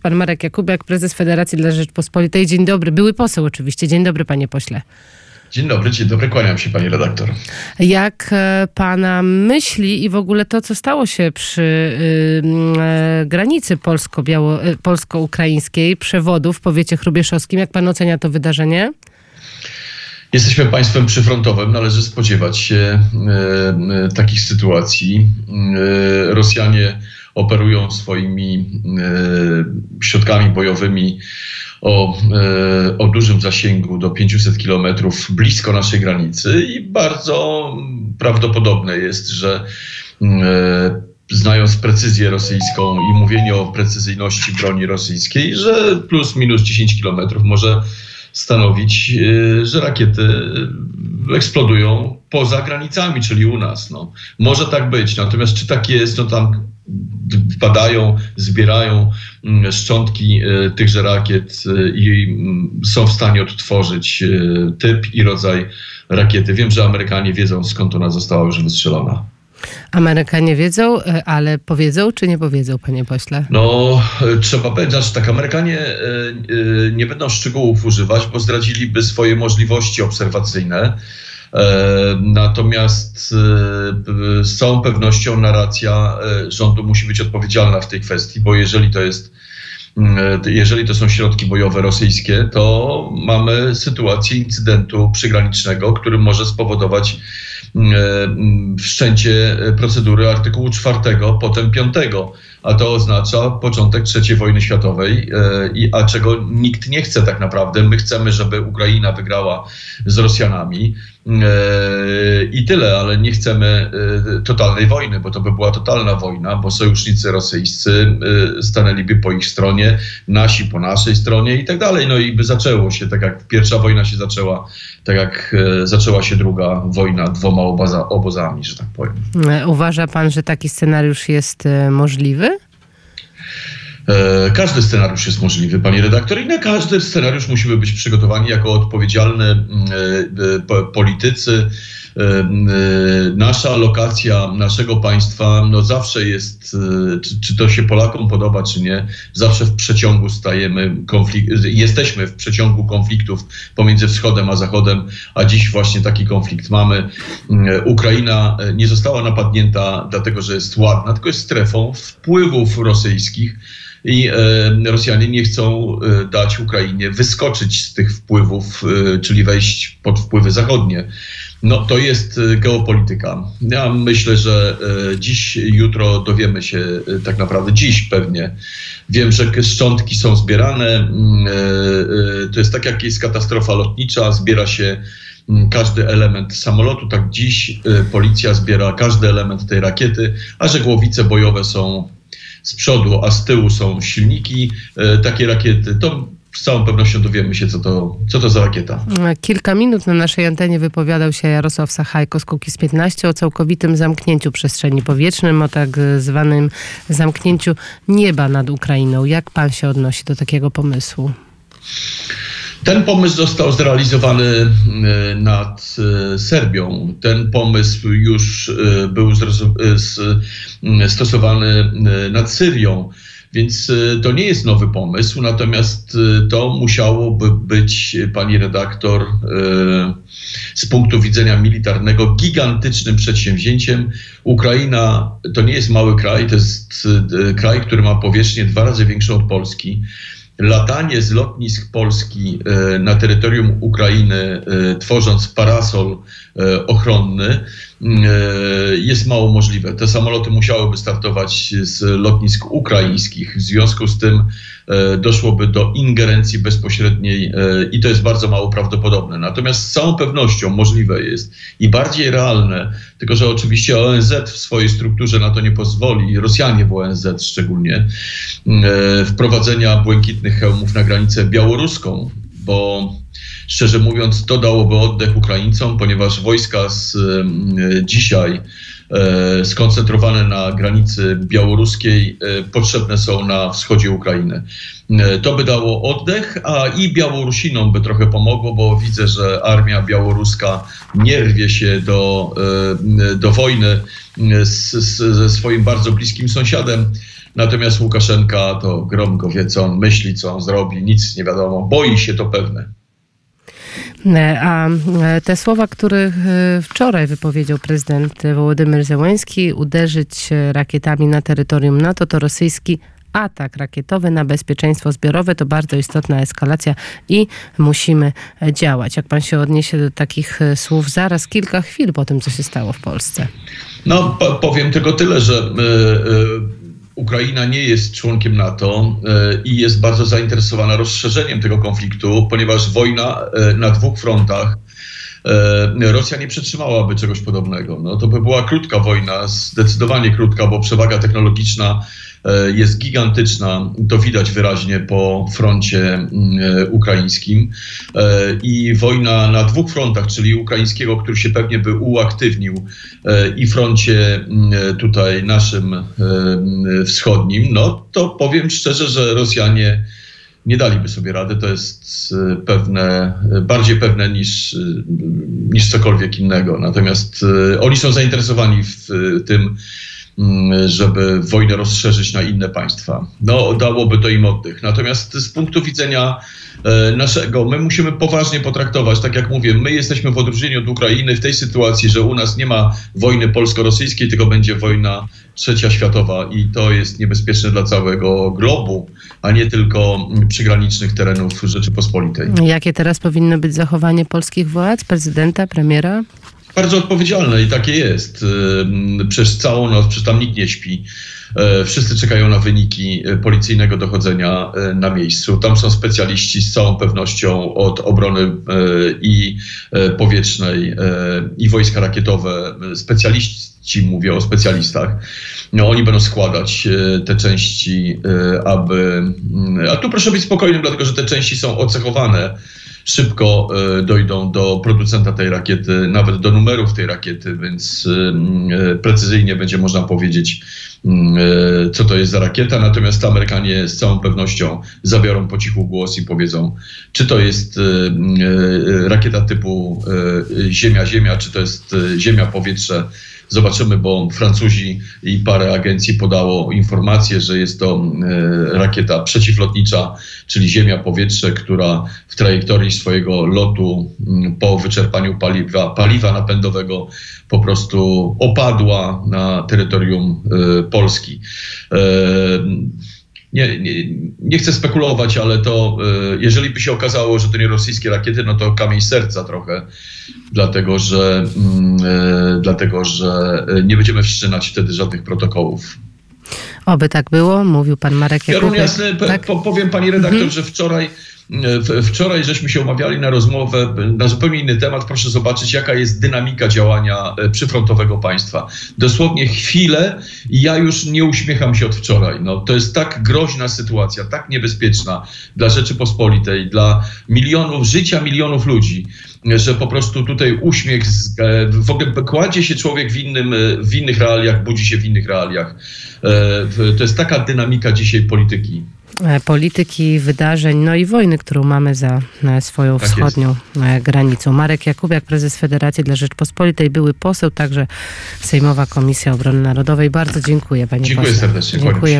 Pan Marek Jakubiak, prezes Federacji dla Rzeczpospolitej. Dzień dobry. Były poseł oczywiście. Dzień dobry, panie pośle. Dzień dobry, dzień dobry, kłaniam się pani redaktor. Jak e, pana myśli i w ogóle to, co stało się przy y, y, granicy polsko-biało, y, polsko-ukraińskiej, przewodów w powiecie chrubieszowskim, jak pan ocenia to wydarzenie? Jesteśmy państwem przyfrontowym, należy spodziewać się e, e, takich sytuacji. E, Rosjanie operują swoimi środkami bojowymi o, o dużym zasięgu do 500 kilometrów blisko naszej granicy i bardzo prawdopodobne jest, że znając precyzję rosyjską i mówienie o precyzyjności broni rosyjskiej, że plus minus 10 kilometrów może stanowić, e, że rakiety eksplodują poza granicami, czyli u nas. No. Może tak być, natomiast czy tak jest, no tam wpadają, zbierają mm, szczątki e, tychże rakiet i są w stanie odtworzyć typ i rodzaj rakiety. Wiem, że Amerykanie wiedzą skąd ona została już wystrzelona. Amerykanie wiedzą, e, ale powiedzą czy nie powiedzą, panie pośle? No, e, trzeba powiedzieć, że tak, Amerykanie e, nie będą szczegółów używać, bo zdradziliby swoje możliwości obserwacyjne. Natomiast z całą pewnością narracja rządu musi być odpowiedzialna w tej kwestii, bo jeżeli to jest jeżeli to są środki bojowe rosyjskie, to mamy sytuację incydentu przygranicznego, który może spowodować wszczęcie procedury artykułu 4, potem 5 a to oznacza początek III wojny światowej, e, a czego nikt nie chce tak naprawdę. My chcemy, żeby Ukraina wygrała z Rosjanami i tyle, ale nie chcemy e, totalnej wojny, bo to by była totalna wojna, bo sojusznicy rosyjscy stanęliby po ich stronie, nasi po naszej stronie i tak dalej. No i by zaczęło się, tak jak pierwsza wojna się zaczęła, tak jak zaczęła się druga wojna dwoma oboza, obozami, że tak powiem. Uważa pan, że taki scenariusz jest możliwy? E, każdy scenariusz jest możliwy, panie redaktor, i na każdy scenariusz musimy być przygotowani jako odpowiedzialne mm, e, politycy. E, nasza lokacja naszego państwa no zawsze jest, czy, czy to się Polakom podoba, czy nie, zawsze w przeciągu stajemy, konflik- jesteśmy w przeciągu konfliktów pomiędzy wschodem a zachodem, a dziś właśnie taki konflikt mamy. Ukraina nie została napadnięta dlatego, że jest ładna, tylko jest strefą wpływów rosyjskich i e, Rosjanie nie chcą e, dać Ukrainie wyskoczyć z tych wpływów, e, czyli wejść pod wpływy zachodnie. No to jest geopolityka. Ja myślę, że dziś, jutro dowiemy się tak naprawdę, dziś pewnie. Wiem, że szczątki są zbierane. Mm, to jest tak, jak jest katastrofa lotnicza, zbiera się mm, każdy element samolotu. Tak dziś policja zbiera każdy element tej rakiety, a że głowice bojowe są z przodu, a z tyłu są silniki, takie rakiety, to z całą pewnością dowiemy się, co to, co to za rakieta. Kilka minut na naszej antenie wypowiadał się Jarosław Sachajko z Kukiz 15 o całkowitym zamknięciu przestrzeni powietrznej, o tak zwanym zamknięciu nieba nad Ukrainą. Jak pan się odnosi do takiego pomysłu? Ten pomysł został zrealizowany e, nad e, Serbią. Ten pomysł już e, był stosowany nad Syrią. Więc to nie jest nowy pomysł, natomiast to musiałoby być, pani redaktor, z punktu widzenia militarnego gigantycznym przedsięwzięciem. Ukraina to nie jest mały kraj, to jest kraj, który ma powierzchnię dwa razy większą od Polski latanie z lotnisk Polski e, na terytorium Ukrainy, e, tworząc parasol e, ochronny, jest mało możliwe. Te samoloty musiałyby startować z lotnisk ukraińskich. W związku z tym doszłoby do ingerencji bezpośredniej i to jest bardzo mało prawdopodobne. Natomiast z całą pewnością możliwe jest i bardziej realne, tylko że oczywiście ONZ w swojej strukturze na to nie pozwoli, Rosjanie w ONZ szczególnie, wprowadzenia błękitnych hełmów na granicę białoruską, bo szczerze mówiąc, to dałoby oddech Ukraińcom, ponieważ wojska z, dzisiaj e, skoncentrowane na granicy białoruskiej e, potrzebne są na wschodzie Ukrainy. E, to by dało oddech, a i Białorusinom by trochę pomogło, bo widzę, że armia białoruska nie rwie się do, do wojny z, z, ze swoim bardzo bliskim sąsiadem. Natomiast Łukaszenka to grom wie, co on myśli, co on zrobi, nic nie wiadomo, boi się to pewne. E, A e, te słowa, które e, wczoraj wypowiedział prezydent Wołodymyr Zełenski, uderzyć rakietami na terytorium NATO, to rosyjski atak rakietowy na bezpieczeństwo zbiorowe to bardzo istotna eskalacja i musimy działać. Jak pan się odniesie do takich słów zaraz kilka chwil po tym, co się stało w Polsce? No, po, powiem tylko tyle, że Ukraina nie jest członkiem NATO y, i jest bardzo zainteresowana rozszerzeniem tego konfliktu, ponieważ wojna y, na dwóch frontach. y, Rosja nie przetrzymałaby czegoś podobnego. No, to by była krótka wojna, zdecydowanie krótka, bo przewaga technologiczna jest gigantyczna. To widać wyraźnie po froncie y, ukraińskim. Y, I wojna na dwóch frontach, czyli ukraińskiego, który się pewnie by uaktywnił, e, i froncie m, tutaj naszym e, m, wschodnim, no to powiem szczerze, że Rosjanie nie daliby sobie rady. To jest e, pewne, e, bardziej pewne niż, e, niż cokolwiek innego. Natomiast e, oni są zainteresowani w e, tym, żeby wojnę rozszerzyć na inne państwa. No, dałoby to im oddech. Natomiast z punktu widzenia e, naszego, my musimy poważnie potraktować, tak jak mówię, my jesteśmy w odróżnieniu od Ukrainy w tej sytuacji, że u nas nie ma wojny polsko-rosyjskiej, tylko będzie wojna trzecia światowa i to jest niebezpieczne dla całego globu, a nie tylko mm, przygranicznych terenów Rzeczypospolitej. Jakie teraz powinno być zachowanie polskich władz, prezydenta, premiera? Bardzo odpowiedzialne i takie jest. Przez całą noc, przecież tam nikt nie śpi. E, Wszyscy czekają na wyniki e, policyjnego dochodzenia e, na miejscu. Tam są specjaliści z całą pewnością od obrony i powietrznej, i wojska rakietowe. Specjaliści, mówię o specjalistach. No, oni będą składać te części, aby. mm, A tu proszę być spokojnym, dlatego że te części są ocechowane szybko e, dojdą do producenta tej rakiety, nawet do numerów tej rakiety, więc e, precyzyjnie będzie można powiedzieć, e, co to jest za rakieta. Natomiast Amerykanie z całą pewnością zabiorą po cichu głos i powiedzą, czy to jest e, e, rakieta typu e, Ziemia-Ziemia, czy to jest e, Ziemia-Powietrze. Zobaczymy, bo Francuzi i parę agencji podało informację, że jest to e, rakieta przeciwlotnicza, czyli Ziemia-Powietrze, która w trajektorii swojego lotu mm, po wyczerpaniu paliwa, paliwa napędowego po prostu opadła na terytorium e, Polski. E, nie, nie, nie chcę spekulować, ale to e, jeżeli by się okazało, że to nie rosyjskie rakiety, no to kamień serca trochę, dlatego że, mm, e, dlatego, że nie będziemy wszczynać wtedy żadnych protokołów. Oby tak było, mówił pan Marek Ja Jakubek. jasne, p- Tak? po, powiem pani redaktor, że wczoraj, wczoraj żeśmy się umawiali na rozmowę na zupełnie inny temat. Proszę zobaczyć, jaka jest dynamika działania e, przyfrontowego państwa. Dosłownie chwilę i ja już nie uśmiecham się od wczoraj. No, to jest tak groźna sytuacja, tak niebezpieczna dla Rzeczypospolitej, dla milionów, życia milionów ludzi, że po prostu tutaj uśmiech, z, e, w ogóle kładzie się człowiek w, innym, e, w innych realiach, budzi się w innych realiach. To jest taka dynamika dzisiaj polityki. E, polityki, wydarzeń, no i wojny, którą mamy za e, swoją Tak wschodnią e, granicą. Marek Jakubiak, prezes Federacji dla Rzeczpospolitej, były poseł, także Sejmowa Komisja Obrony Narodowej. Bardzo dziękuję, panie Dziękuję pośle. serdecznie. Dziękuję.